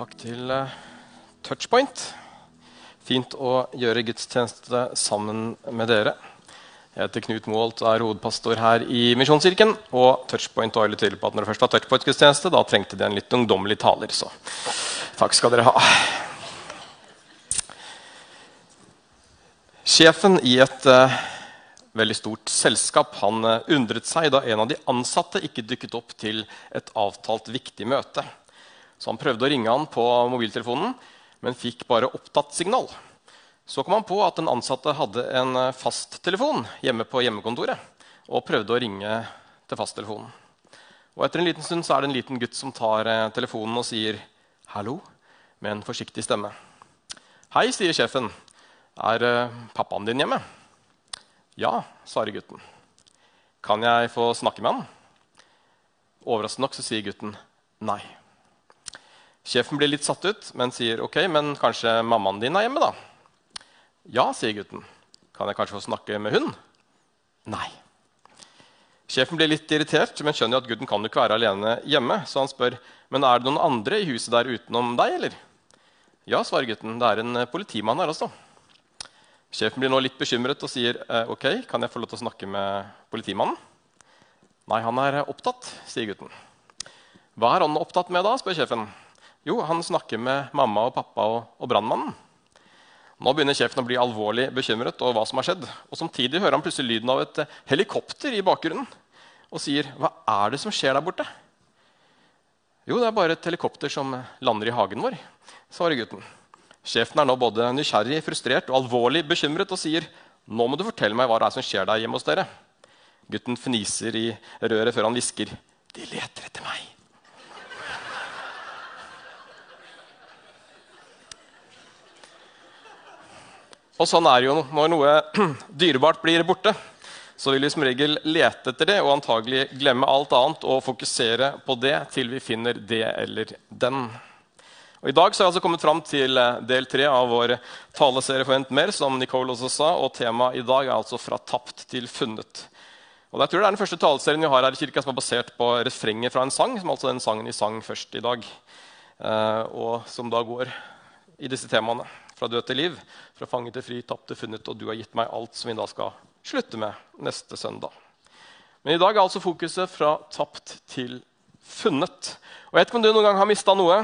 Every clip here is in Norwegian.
takk til eh, Touchpoint. Fint å gjøre gudstjeneste sammen med dere. Jeg heter Knut Moholt er hovedpastor her i Misjonskirken. Og Touchpoint var veldig tydelig på at når det først var Touchpoint-gudstjeneste, da trengte de en litt ungdommelig taler. Så takk skal dere ha. Sjefen i et uh, veldig stort selskap han uh, undret seg da en av de ansatte ikke dukket opp til et avtalt viktig møte. Så han prøvde å ringe han på mobiltelefonen, men fikk bare opptatt signal. Så kom han på at den ansatte hadde en uh, fasttelefon hjemme på hjemmekontoret. Og prøvde å ringe til fasttelefonen. Og etter en liten stund så er det en liten gutt som tar telefonen og sier 'hallo' med en forsiktig stemme. 'Hei', sier sjefen. 'Er uh, pappaen din hjemme?' 'Ja', svarer gutten. 'Kan jeg få snakke med han?' Overraskende nok så sier gutten nei. Sjefen blir litt satt ut, men sier 'ok, men kanskje mammaen din er hjemme', da? 'Ja', sier gutten. 'Kan jeg kanskje få snakke med hun?' Nei. Sjefen blir litt irritert, men skjønner at gutten kan jo ikke være alene hjemme. Så han spør men er det noen andre i huset der utenom deg. eller? Ja, svarer gutten. Det er en politimann her også. Sjefen blir nå litt bekymret og sier «Eh, ok, kan jeg få lov til å snakke med politimannen. Nei, han er opptatt, sier gutten. Hva er han opptatt med da? spør sjefen. Jo, han snakker med mamma og pappa og, og brannmannen. Nå begynner sjefen å bli alvorlig bekymret over hva som har skjedd. Og Samtidig hører han plutselig lyden av et helikopter i bakgrunnen og sier, 'Hva er det som skjer der borte?' Jo, det er bare et helikopter som lander i hagen vår, svarer gutten. Sjefen er nå både nysgjerrig, frustrert og alvorlig bekymret og sier nå må du fortelle meg hva det er som skjer der hjemme hos dere. Gutten fniser i røret før han hvisker de leter etter meg. Og sånn er det jo når noe dyrebart blir borte. Så vil vi som regel lete etter det og antagelig glemme alt annet og fokusere på det til vi finner det eller den. Og I dag så har jeg altså kommet fram til eh, del tre av vår taleserie Forvent mer. som Nicole også sa, og Temaet i dag er altså 'Fra tapt til funnet'. Og jeg tror Det er den første taleserien vi har her i kirka som er basert på refrenget fra en sang. som altså den sangen vi sang først i dag, eh, og som da går i disse temaene. Fra død til liv, fra fange til fri, tapt til funnet, og du har gitt meg alt, som vi da skal slutte med neste søndag. Men i dag er altså fokuset fra tapt til funnet. Og jeg vet ikke om du noen gang har mista noe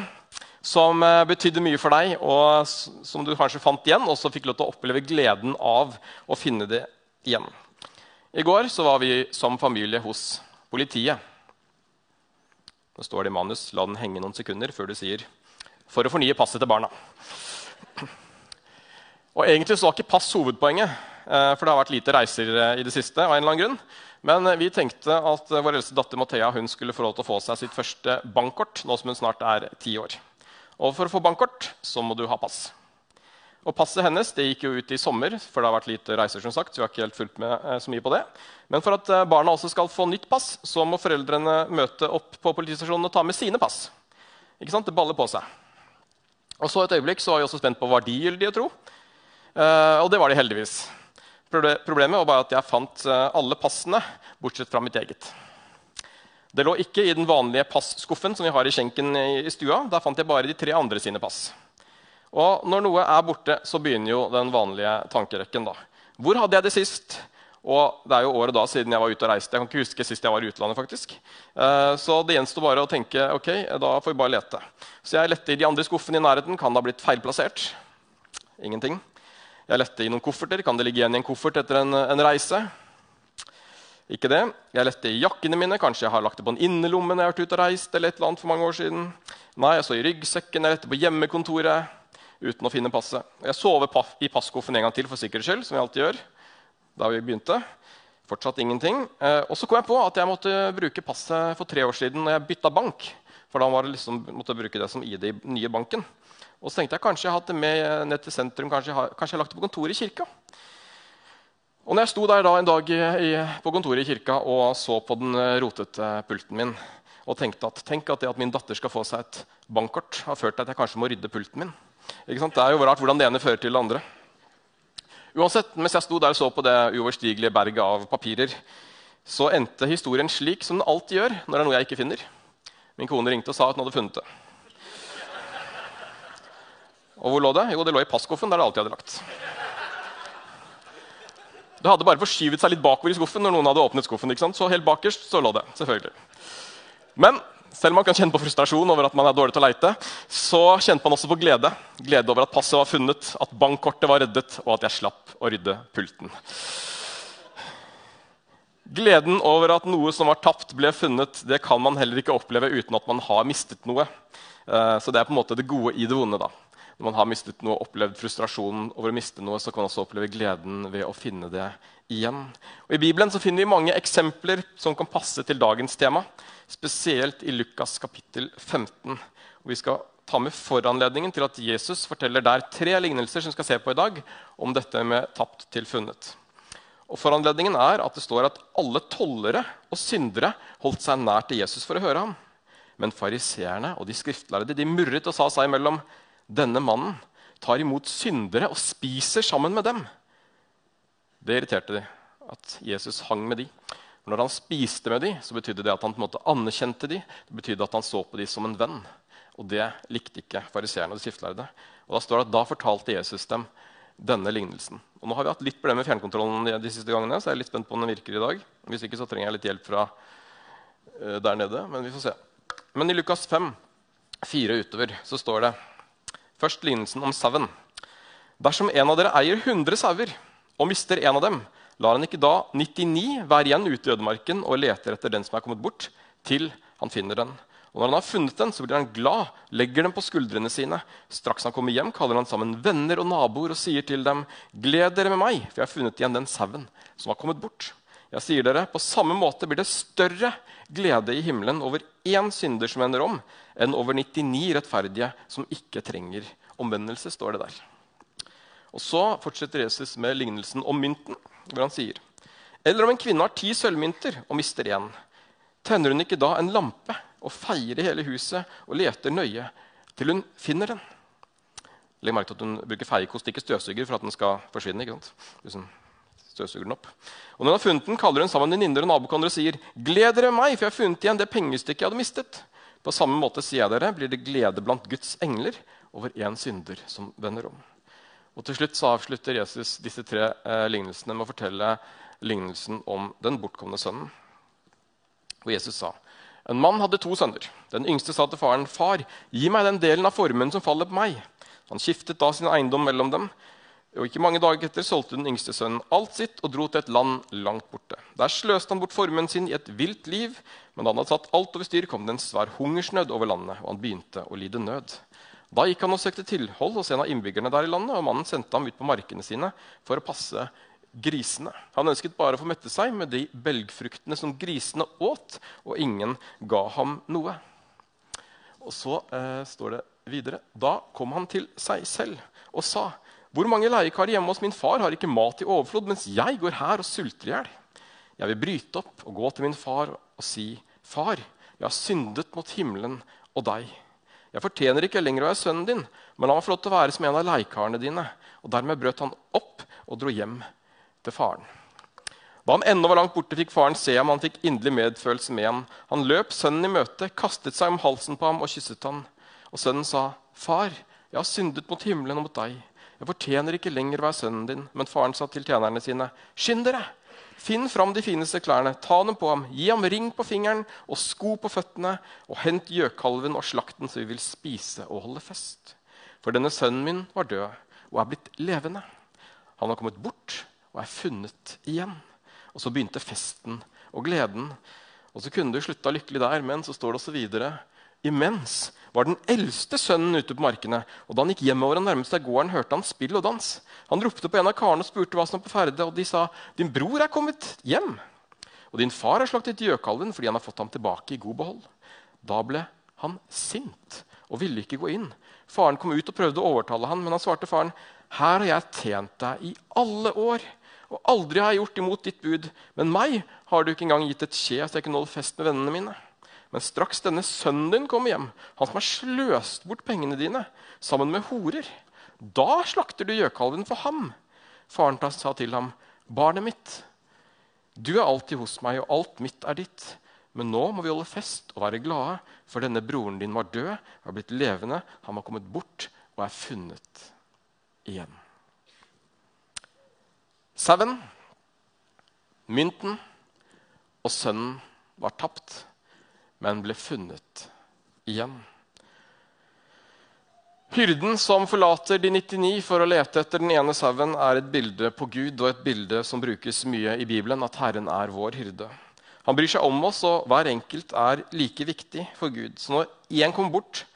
som eh, betydde mye for deg, og som du kanskje fant igjen, og så fikk lov til å oppleve gleden av å finne det igjen. I går så var vi som familie hos politiet. Nå står det i manus. La den henge noen sekunder før du sier 'for å fornye passet til barna'. Og Egentlig så var ikke pass hovedpoenget, eh, for det har vært lite reiser eh, i det siste. av en eller annen grunn. Men vi tenkte at vår eldste datter Mathea hun skulle få lov til å få seg sitt første bankkort nå som hun snart er ti år. Og for å få bankkort så må du ha pass. Og Passet hennes det gikk jo ut i sommer, for det har vært lite reiser. som sagt, så vi har ikke helt fulgt med eh, så mye på det. Men for at eh, barna også skal få nytt pass, så må foreldrene møte opp på politistasjonen og ta med sine pass. Ikke sant? Det baller på seg. Og så et øyeblikk så var vi også spent på var de gyldige tro. Eh, og det var de heldigvis. Problemet var bare at jeg fant alle passene, bortsett fra mitt eget. Det lå ikke i den vanlige passkuffen som vi har i skjenken i stua. Der fant jeg bare de tre andre sine pass. Og når noe er borte, så begynner jo den vanlige tankerekken. da. Hvor hadde jeg det sist? Og det er jo året da siden jeg var ute og reiste. Jeg kan ikke huske sist jeg var i utlandet. faktisk. Eh, så det gjenstår bare å tenke ok, da får vi bare lete. Så jeg lette i de andre skuffene i nærheten. Kan det ha blitt feilplassert? Ingenting. Jeg lette i noen kofferter. Kan det ligge igjen i en koffert etter en, en reise? Ikke det. Jeg lette i jakkene mine. Kanskje jeg har lagt det på en innerlomme når jeg har vært ute og reist. eller et eller annet for mange år siden. Nei, jeg så i ryggsekken, jeg lette på hjemmekontoret uten å finne passet. Jeg sov i passkoffen en gang til for sikkerhets skyld, som jeg alltid gjør. da vi begynte. Fortsatt ingenting. Eh, og så kom jeg på at jeg måtte bruke passet for tre år siden når jeg bytta bank. For da var det liksom, måtte jeg bruke det som ID i nye banken. Og så tenkte jeg kanskje jeg hatt det med ned til sentrum, kanskje jeg har, kanskje jeg lagt det på kontoret i kirka. Og når jeg sto der da en dag i, på kontoret i kirka og så på den eh, rotete pulten min og tenkte at tenk at det at min datter skal få seg et bankkort, har ført til at jeg kanskje må rydde pulten min. Det er jo rart hvordan det ene fører til det andre. Uansett, Mens jeg sto der og så på det uoverstigelige berget av papirer, så endte historien slik som den alltid gjør når det er noe jeg ikke finner. Min kone ringte og sa at hun hadde funnet det. Og hvor lå det? Jo, det lå i passskuffen, der det alltid hadde lagt. Det hadde bare forskyvet seg litt bakover i skuffen når noen hadde åpnet skuffen. ikke sant? Så helt bakerst så lå det. selvfølgelig. Men selv om man kan kjenne på frustrasjon over at man er dårlig til å leite, så kjente man også på glede. Glede over at passet var funnet, at bankkortet var reddet, og at jeg slapp å rydde pulten. Gleden over at noe som var tapt, ble funnet, det kan man heller ikke oppleve uten at man har mistet noe. Eh, så det er på en måte det gode i det vonde. da. Når man har mistet noe, opplevd frustrasjonen over å miste noe, så kan man også oppleve gleden ved å finne det igjen. Og I Bibelen så finner vi mange eksempler som kan passe til dagens tema. Spesielt i Lukas kapittel 15. Og vi skal ta med foranledningen til at Jesus forteller der tre lignelser som vi skal se på i dag, om dette med tapt til funnet. Og Foranledningen er at det står at alle tollere og syndere holdt seg nær til Jesus for å høre ham. Men fariseerne og de skriftlærde de murret og sa seg imellom denne mannen tar imot syndere og spiser sammen med dem. Det irriterte de, at Jesus hang med de. Når han spiste med de, så betydde det at han på en måte anerkjente de. Det betydde at han så på de som en venn. Og det likte ikke fariseerne og de skriftlærde. Og Da står det at da fortalte Jesus dem denne lignelsen. Og nå har vi hatt litt problemer med fjernkontrollen de, siste gangene, så jeg er litt spent på om den virker i dag. Hvis ikke så trenger jeg litt hjelp fra uh, der nede. Men vi får se. Men i Lukas 5, 4 utover, så står det først lignelsen om sauen. Dersom en av dere eier 100 sauer og mister en av dem, lar han ikke da 99 være igjen ute i ødemarken og leter etter den som er kommet bort, til han finner den. Og Når han har funnet den, så blir han glad, legger den på skuldrene sine. Straks han kommer hjem, kaller han sammen venner og naboer og sier til dem.: Gled dere med meg, for jeg har funnet igjen den sauen som har kommet bort. Jeg sier dere, På samme måte blir det større glede i himmelen over én synder som ender om, enn over 99 rettferdige som ikke trenger omvendelse. står det der. Og Så fortsetter Jesus med lignelsen om mynten, hvor han sier Eller om en kvinne har ti sølvmynter og mister én, tenner hun ikke da en lampe og feier i hele huset og leter nøye til hun finner den? Legg merke til at hun bruker feiekost, ikke støvsuger, for at den skal forsvinne. ikke sant? Støvsuger den opp. Og når hun har funnet den, kaller hun sammen venninner og nabokoner og sier, 'Gled dere meg, for jeg har funnet igjen det pengestykket jeg hadde mistet.' På samme måte sier jeg dere, blir det glede blant Guds engler over én synder som vender om. Og Til slutt så avslutter Jesus disse tre eh, lignelsene med å fortelle lignelsen om den bortkomne sønnen. Og Jesus sa en mann hadde to sønner. Den yngste sa til faren, 'Far, gi meg den delen av formuen som faller på meg.' Han skiftet da sin eiendom mellom dem. Og Ikke mange dager etter solgte den yngste sønnen alt sitt og dro til et land langt borte. Der sløste han bort formuen sin i et vilt liv, men da han hadde satt alt over styr, kom det en svær hungersnød over landet, og han begynte å lide nød. Da gikk han og søkte tilhold hos en av innbyggerne der i landet, og mannen sendte ham ut på markene sine for å passe grisene. Han ønsket bare å få mette seg med de belgfruktene som grisene åt, og ingen ga ham noe. Og så eh, står det videre Da kom han til seg selv og sa, hvor mange leiekarer hjemme hos min far har ikke mat i overflod, mens jeg går her og sulter i hjel? Jeg vil bryte opp og gå til min far og si, Far, jeg har syndet mot himmelen og deg. Jeg fortjener ikke lenger å være sønnen din, men la meg få lov til å være som en av leikarene dine. Og Dermed brøt han opp og dro hjem til faren. Da han ennå var langt borte, fikk faren se ham. Han fikk inderlig medfølelse med ham. Han løp sønnen i møte, kastet seg om halsen på ham og kysset ham. Og sønnen sa, 'Far, jeg har syndet mot himmelen og mot deg.' 'Jeg fortjener ikke lenger å være sønnen din.' Men faren sa til tjenerne sine, 'Skynd dere!' Finn fram de fineste klærne, ta dem på ham, gi ham ring på fingeren og sko på føttene, og hent gjøkalven og slakten, så vi vil spise og holde fest. For denne sønnen min var død og er blitt levende. Han har kommet bort og er funnet igjen. Og så begynte festen og gleden. Og så kunne du slutta lykkelig der, men så står det også videre Imens var den eldste sønnen ute på markene. og Da han gikk hjemover og nærmet seg gården, hørte han spill og dans. Han ropte på en av karene og spurte hva som var på ferde, og de sa, 'Din bror er kommet hjem.' 'Og din far har slaktet gjøkalven fordi han har fått ham tilbake i god behold.' Da ble han sint og ville ikke gå inn. Faren kom ut og prøvde å overtale han, men han svarte faren, 'Her har jeg tjent deg i alle år.' Og aldri har jeg gjort imot ditt bud. Men meg har du ikke engang gitt et skje så jeg kunne holde fest med vennene mine. Men straks denne sønnen din kommer hjem, han som har sløst bort pengene dine, sammen med horer, da slakter du gjøkalven for ham. Faren sa til ham, barnet mitt, du er alltid hos meg, og alt mitt er ditt. Men nå må vi holde fest og være glade, for denne broren din var død, har blitt levende, han var kommet bort og er funnet igjen. Sauen, mynten og sønnen var tapt, men ble funnet igjen. Hyrden som forlater de 99 for å lete etter den ene sauen, er et bilde på Gud og et bilde som brukes mye i Bibelen, at Herren er vår hyrde. Han bryr seg om oss, og hver enkelt er like viktig for Gud. Så når én kommer bort,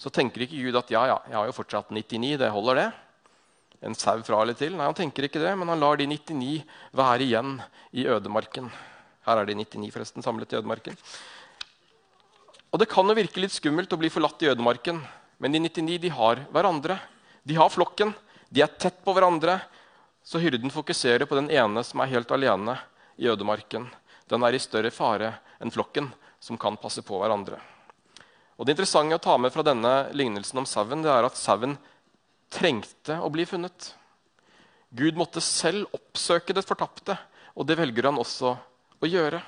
så tenker ikke Gud at ja, ja, jeg har jo fortsatt 99, det holder det. En sau fra eller til. Nei, han tenker ikke det, men han lar de 99 være igjen i ødemarken. Her er de 99 forresten samlet i ødemarken. Og Det kan jo virke litt skummelt å bli forlatt i ødemarken. Men de 99 de har hverandre. De har flokken. De er tett på hverandre. Så hyrden fokuserer på den ene som er helt alene i ødemarken. Den er i større fare enn flokken, som kan passe på hverandre. Og Det interessante å ta med fra denne lignelsen om sauen, det er at sauen trengte å bli funnet. Gud måtte selv oppsøke det fortapte, og det velger han også å gjøre.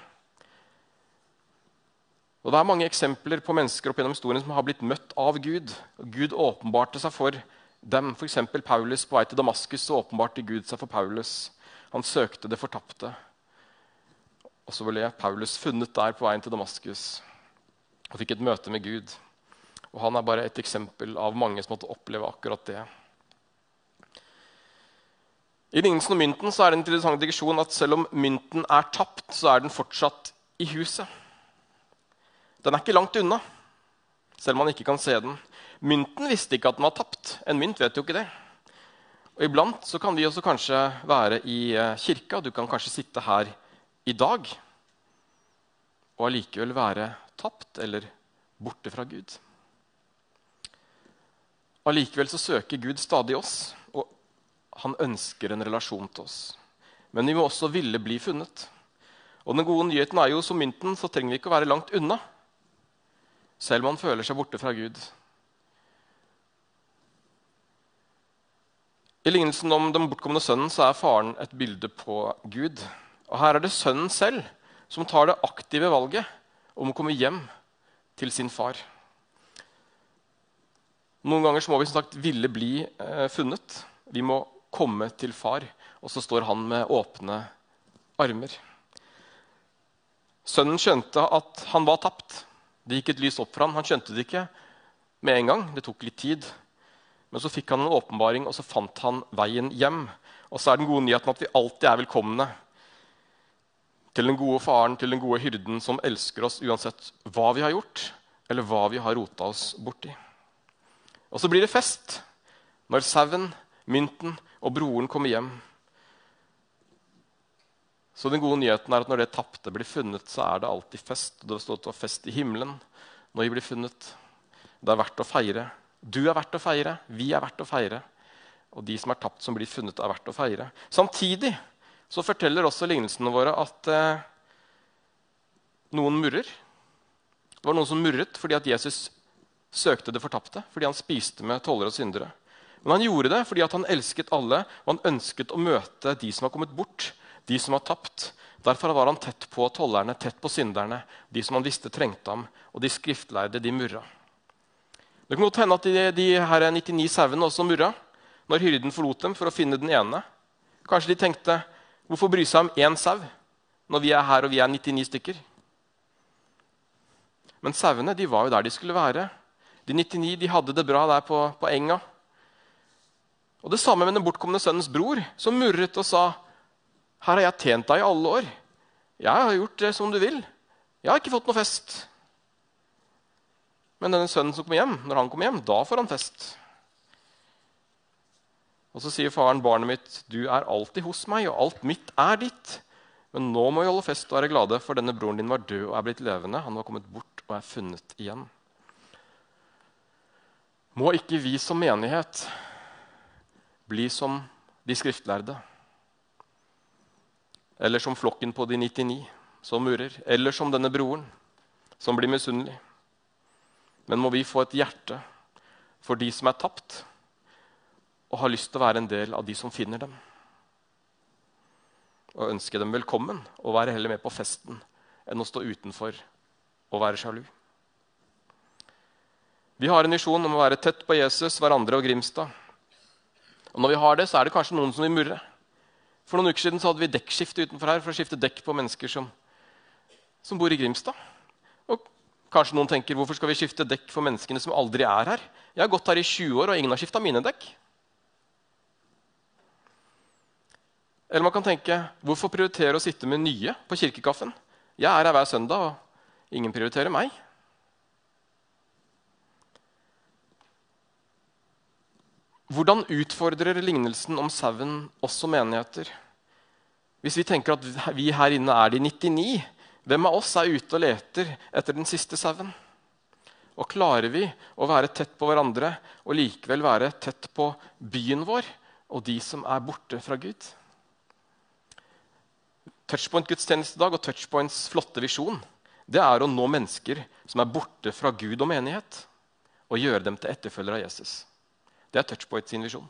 Og Det er mange eksempler på mennesker opp gjennom historien som har blitt møtt av Gud. Gud åpenbarte seg for dem. F.eks. Paulus på vei til Damaskus så åpenbarte Gud seg for Paulus. Han søkte det fortapte. Og så ble Paulus funnet der på veien til Damaskus og fikk et møte med Gud. Og Han er bare et eksempel av mange som måtte oppleve akkurat det. I lignelsen om mynten så er det en interessant digresjon at selv om mynten er tapt, så er den fortsatt i huset. Den er ikke langt unna, selv om man ikke kan se den. Mynten visste ikke at den var tapt. En mynt vet jo ikke det. Og Iblant så kan vi også kanskje være i eh, kirka. Du kan kanskje sitte her i dag og allikevel være tapt eller borte fra Gud. Allikevel så søker Gud stadig oss, og han ønsker en relasjon til oss. Men vi må også ville bli funnet. Og den gode nyheten er jo som mynten, så trenger vi ikke å være langt unna selv om han føler seg borte fra Gud. I lignelsen om den bortkomne sønnen så er faren et bilde på Gud. Og Her er det sønnen selv som tar det aktive valget om å komme hjem til sin far. Noen ganger så må vi som sagt ville bli eh, funnet. Vi må komme til far, og så står han med åpne armer. Sønnen skjønte at han var tapt. Det gikk et lys opp for ham. Han skjønte det ikke med en gang. Det tok litt tid. Men så fikk han en åpenbaring, og så fant han veien hjem. Og så er den gode nyheten at vi alltid er velkomne til den gode faren, til den gode hyrden, som elsker oss uansett hva vi har gjort, eller hva vi har rota oss borti. Og så blir det fest når sauen, mynten og broren kommer hjem. Så den gode nyheten er at når det tapte blir funnet, så er det alltid fest. Det står at fest i himmelen når de blir funnet. Det er verdt å feire. Du er verdt å feire. Vi er verdt å feire. Og de som er tapt, som blir funnet, er verdt å feire. Samtidig så forteller også lignelsene våre at eh, noen murrer. Det var noen som murret fordi at Jesus søkte det fortapte, fordi han spiste med tollere og syndere. Men han gjorde det fordi at han elsket alle, og han ønsket å møte de som har kommet bort de som var tapt. Derfor var han tett på tollerne, tett på synderne, de som han visste trengte ham, og de skriftlærde, de murra. Det kan godt hende at de, de her 99 sauene også murra når hyrden forlot dem for å finne den ene. Kanskje de tenkte hvorfor bry seg om én sau når vi er her og vi er 99 stykker? Men sauene de var jo der de skulle være. De 99 de hadde det bra der på, på enga. Og Det samme med den bortkomne sønnens bror, som murret og sa her har jeg tjent deg i alle år. Jeg har gjort det som du vil. Jeg har ikke fått noe fest. Men denne sønnen som kommer hjem, når han kommer hjem, da får han fest. Og så sier faren, 'Barnet mitt, du er alltid hos meg, og alt mitt er ditt.' Men nå må vi holde fest og være glade, for denne broren din var død og er blitt levende. Han var kommet bort og er funnet igjen. Må ikke vi som menighet bli som de skriftlærde? Eller som flokken på de 99 som murer. Eller som denne broren som blir misunnelig. Men må vi få et hjerte for de som er tapt, og har lyst til å være en del av de som finner dem. Og ønske dem velkommen og være heller med på festen enn å stå utenfor og være sjalu. Vi har en visjon om å være tett på Jesus, hverandre og Grimstad. Og når vi har det, så er det kanskje noen som vil murre. For noen uker siden så hadde vi dekkskifte utenfor her for å skifte dekk på mennesker som, som bor i Grimstad. Og kanskje noen tenker hvorfor skal vi skifte dekk for menneskene som aldri er her? Jeg har gått her i 20 år, og ingen har skifta mine dekk. Eller man kan tenke hvorfor prioritere å sitte med nye på kirkekaffen? Jeg er her hver søndag, og ingen prioriterer meg. Hvordan utfordrer lignelsen om sauen også menigheter? Hvis vi tenker at vi her inne er de 99, hvem av oss er ute og leter etter den siste sauen? Og klarer vi å være tett på hverandre og likevel være tett på byen vår og de som er borte fra Gud? Touchpoint gudstjenestedag og Touchpoints flotte visjon det er å nå mennesker som er borte fra Gud og menighet, og gjøre dem til etterfølgere av Jesus. Det er Touchpoint sin visjon.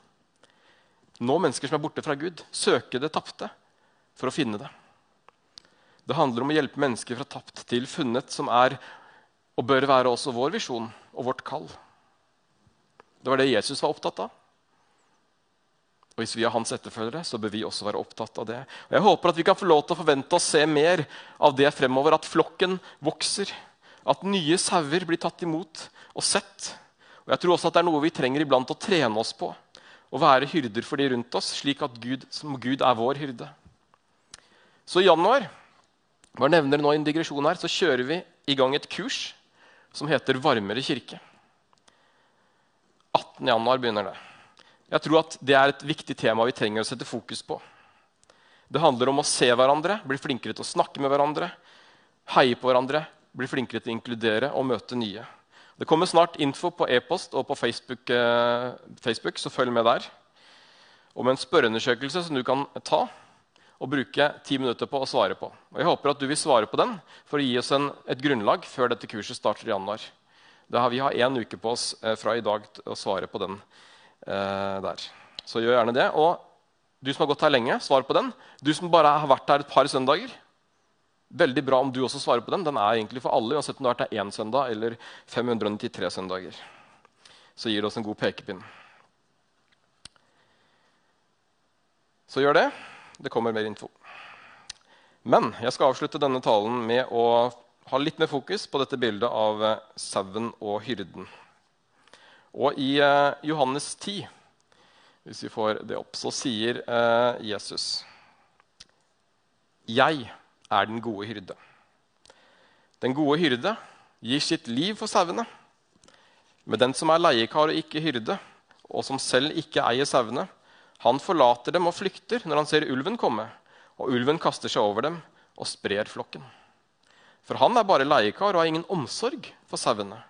Nå mennesker som er borte fra Gud. Søke det tapte for å finne det. Det handler om å hjelpe mennesker fra tapt til funnet, som er og bør være også vår visjon og vårt kall. Det var det Jesus var opptatt av. Og Hvis vi er hans etterfølgere, så bør vi også være opptatt av det. Og Jeg håper at vi kan få lov til å forvente å se mer av det fremover. At flokken vokser. At nye sauer blir tatt imot og sett. Og jeg tror også at det er noe vi trenger iblant å trene oss på. Å være hyrder for de rundt oss, slik at Gud, som Gud er vår hyrde. Så i januar bare nevner nå en digresjon her, så kjører vi i gang et kurs som heter Varmere kirke. 18. januar begynner det. Jeg tror at Det er et viktig tema vi trenger å sette fokus på. Det handler om å se hverandre, bli flinkere til å snakke med hverandre, heie på hverandre, bli flinkere til å inkludere og møte nye. Det kommer snart info på e-post og på Facebook, eh, Facebook, så følg med der. Om en spørreundersøkelse som du kan ta og bruke ti minutter på å svare på. Og Jeg håper at du vil svare på den for å gi oss en, et grunnlag før dette kurset starter i januar. Har, vi har én uke på oss eh, fra i dag til å svare på den eh, der. Så gjør gjerne det. Og du som har gått her lenge, svar på den. Du som bare har vært her et par søndager, Veldig bra om du også svarer på den. Den er egentlig for alle, uansett om det har vært én søndag eller 593 søndager. Så gir det oss en god pekepinn. Så gjør det. Det kommer mer info. Men jeg skal avslutte denne talen med å ha litt mer fokus på dette bildet av eh, sauen og hyrden. Og i eh, Johannes 10, hvis vi får det opp, så sier eh, Jesus Jeg er den gode hyrde. Den gode hyrde gir sitt liv for sauene. Men den som er leiekar og ikke hyrde, og som selv ikke eier sauene, han forlater dem og flykter når han ser ulven komme, og ulven kaster seg over dem og sprer flokken. For han er bare leiekar og har ingen omsorg for sauene.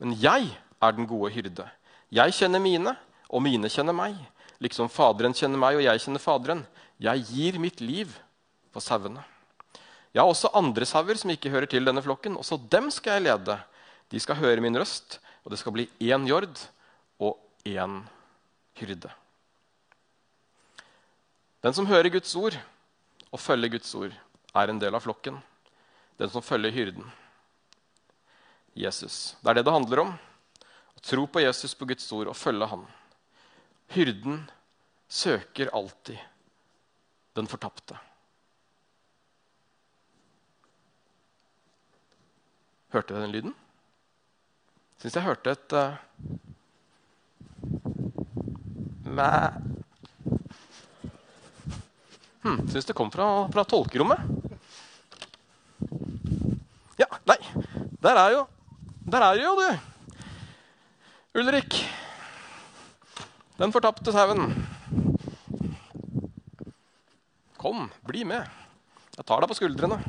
Men jeg er den gode hyrde. Jeg kjenner mine, og mine kjenner meg. Liksom Faderen kjenner meg, og jeg kjenner Faderen. Jeg gir mitt liv for sauene. Har også andre sauer som ikke hører til denne flokken. Også dem skal jeg lede. De skal høre min røst, og det skal bli én jord og én hyrde. Den som hører Guds ord og følger Guds ord, er en del av flokken. Den som følger hyrden. Jesus. Det er det det handler om. Å tro på Jesus, på Guds ord, og følge han. Hyrden søker alltid den fortapte. Hørte du den lyden? Syns jeg hørte et uh, Mæ hmm, Syns det kom fra, fra tolkerommet. Ja, nei Der er jo Der er jo, du. Ulrik. Den fortapte sauen. Kom, bli med. Jeg tar deg på skuldrene.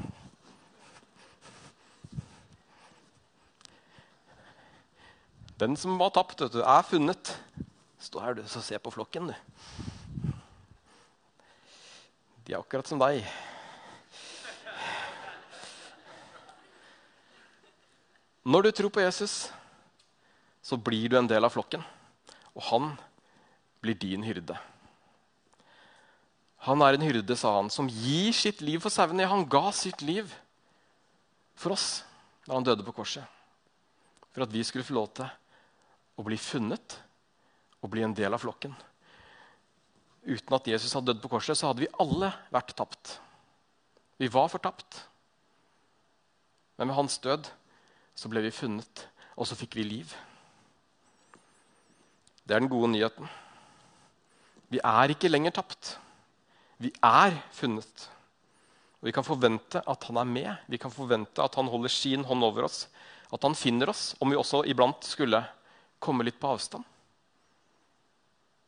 Den som var tapt, vet du, er funnet. Stå her du, så se på flokken, du. De er akkurat som deg. Når du tror på Jesus, så blir du en del av flokken. Og han blir din hyrde. Han er en hyrde, sa han, som gir sitt liv for sauene. Han ga sitt liv for oss da han døde på korset. For at vi skulle få lov til å bli funnet og bli en del av flokken. Uten at Jesus hadde dødd på korset, så hadde vi alle vært tapt. Vi var fortapt. Men med hans død så ble vi funnet, og så fikk vi liv. Det er den gode nyheten. Vi er ikke lenger tapt. Vi er funnet. Og Vi kan forvente at han er med, vi kan forvente at han holder sin hånd over oss. At han finner oss, om vi også iblant skulle komme litt på avstand.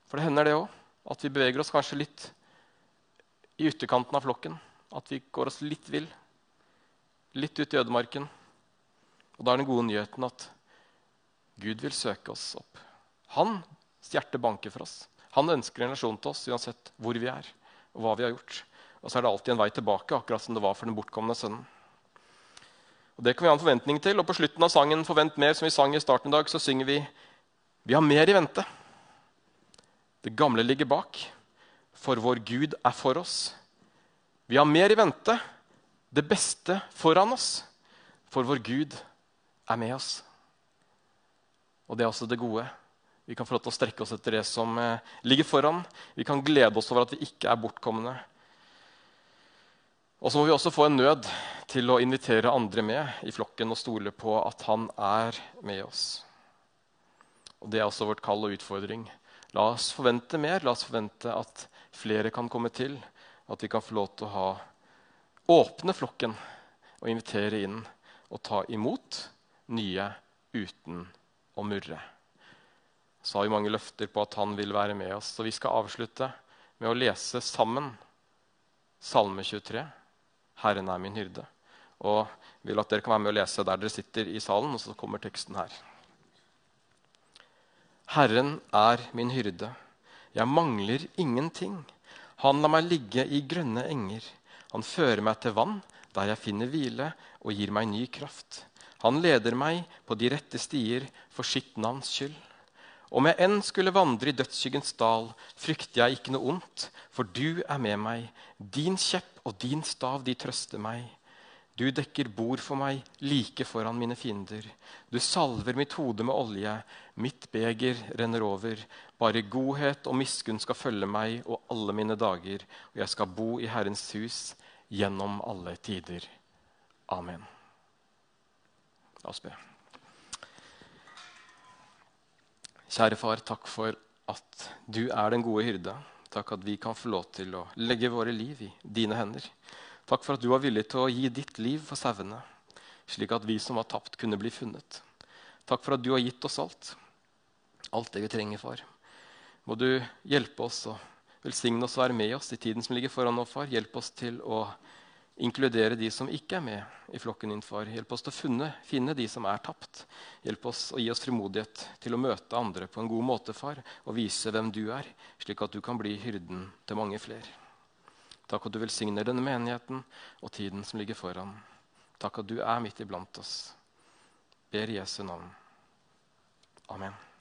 For det hender det òg, at vi beveger oss kanskje litt i ytterkanten av flokken. At vi går oss litt vill. Litt ut i ødemarken. Og da er den gode nyheten at Gud vil søke oss opp. Hans hjerte banker for oss. Han ønsker en relasjon til oss uansett hvor vi er og hva vi har gjort. Og så er det alltid en vei tilbake, akkurat som det var for den bortkomne sønnen. Og Det kan vi ha en forventning til. Og på slutten av sangen 'Forvent mer', som vi sang i starten i dag, så synger vi 'Vi har mer i vente'. Det gamle ligger bak, for vår Gud er for oss. Vi har mer i vente, det beste foran oss, for vår Gud er med oss. Og det er også det gode. Vi kan få lov til å strekke oss etter det som eh, ligger foran. Vi kan glede oss over at vi ikke er bortkomne. Og så må vi også få en nød til å invitere andre med i flokken og stole på at han er med oss. Og Det er også vårt kall og utfordring. La oss forvente mer. La oss forvente at flere kan komme til. At vi kan få lov til å ha åpne flokken og invitere inn og ta imot nye uten å murre så har vi mange løfter på at han vil være med oss. Så vi skal avslutte med å lese sammen Salme 23. 'Herren er min hyrde'. Og jeg vil at dere kan være med å lese der dere sitter i salen, og så kommer teksten her. Herren er min hyrde. Jeg mangler ingenting. Han lar meg ligge i grønne enger. Han fører meg til vann, der jeg finner hvile, og gir meg ny kraft. Han leder meg på de rette stier for sitt navns skyld. Om jeg enn skulle vandre i dødsskyggens dal, frykter jeg ikke noe ondt, for du er med meg. Din kjepp og din stav, de trøster meg. Du dekker bord for meg like foran mine fiender. Du salver mitt hode med olje, mitt beger renner over. Bare godhet og miskunn skal følge meg og alle mine dager, og jeg skal bo i Herrens hus gjennom alle tider. Amen. La oss be. Kjære far, takk for at du er den gode hyrde. Takk at vi kan få lov til å legge våre liv i dine hender. Takk for at du var villig til å gi ditt liv for sauene, slik at vi som var tapt, kunne bli funnet. Takk for at du har gitt oss alt. Alt det vi trenger, far. Må du hjelpe oss og velsigne oss og være med oss i tiden som ligger foran nå, far. Hjelp oss til å inkludere de som ikke er med i flokken din, far. Hjelp oss til å finne, finne de som er tapt. Hjelp oss å gi oss frimodighet til å møte andre på en god måte, far, og vise hvem du er, slik at du kan bli hyrden til mange flere. Takk at du velsigner denne menigheten og tiden som ligger foran. Takk at du er midt iblant oss. Ber Jesu navn. Amen.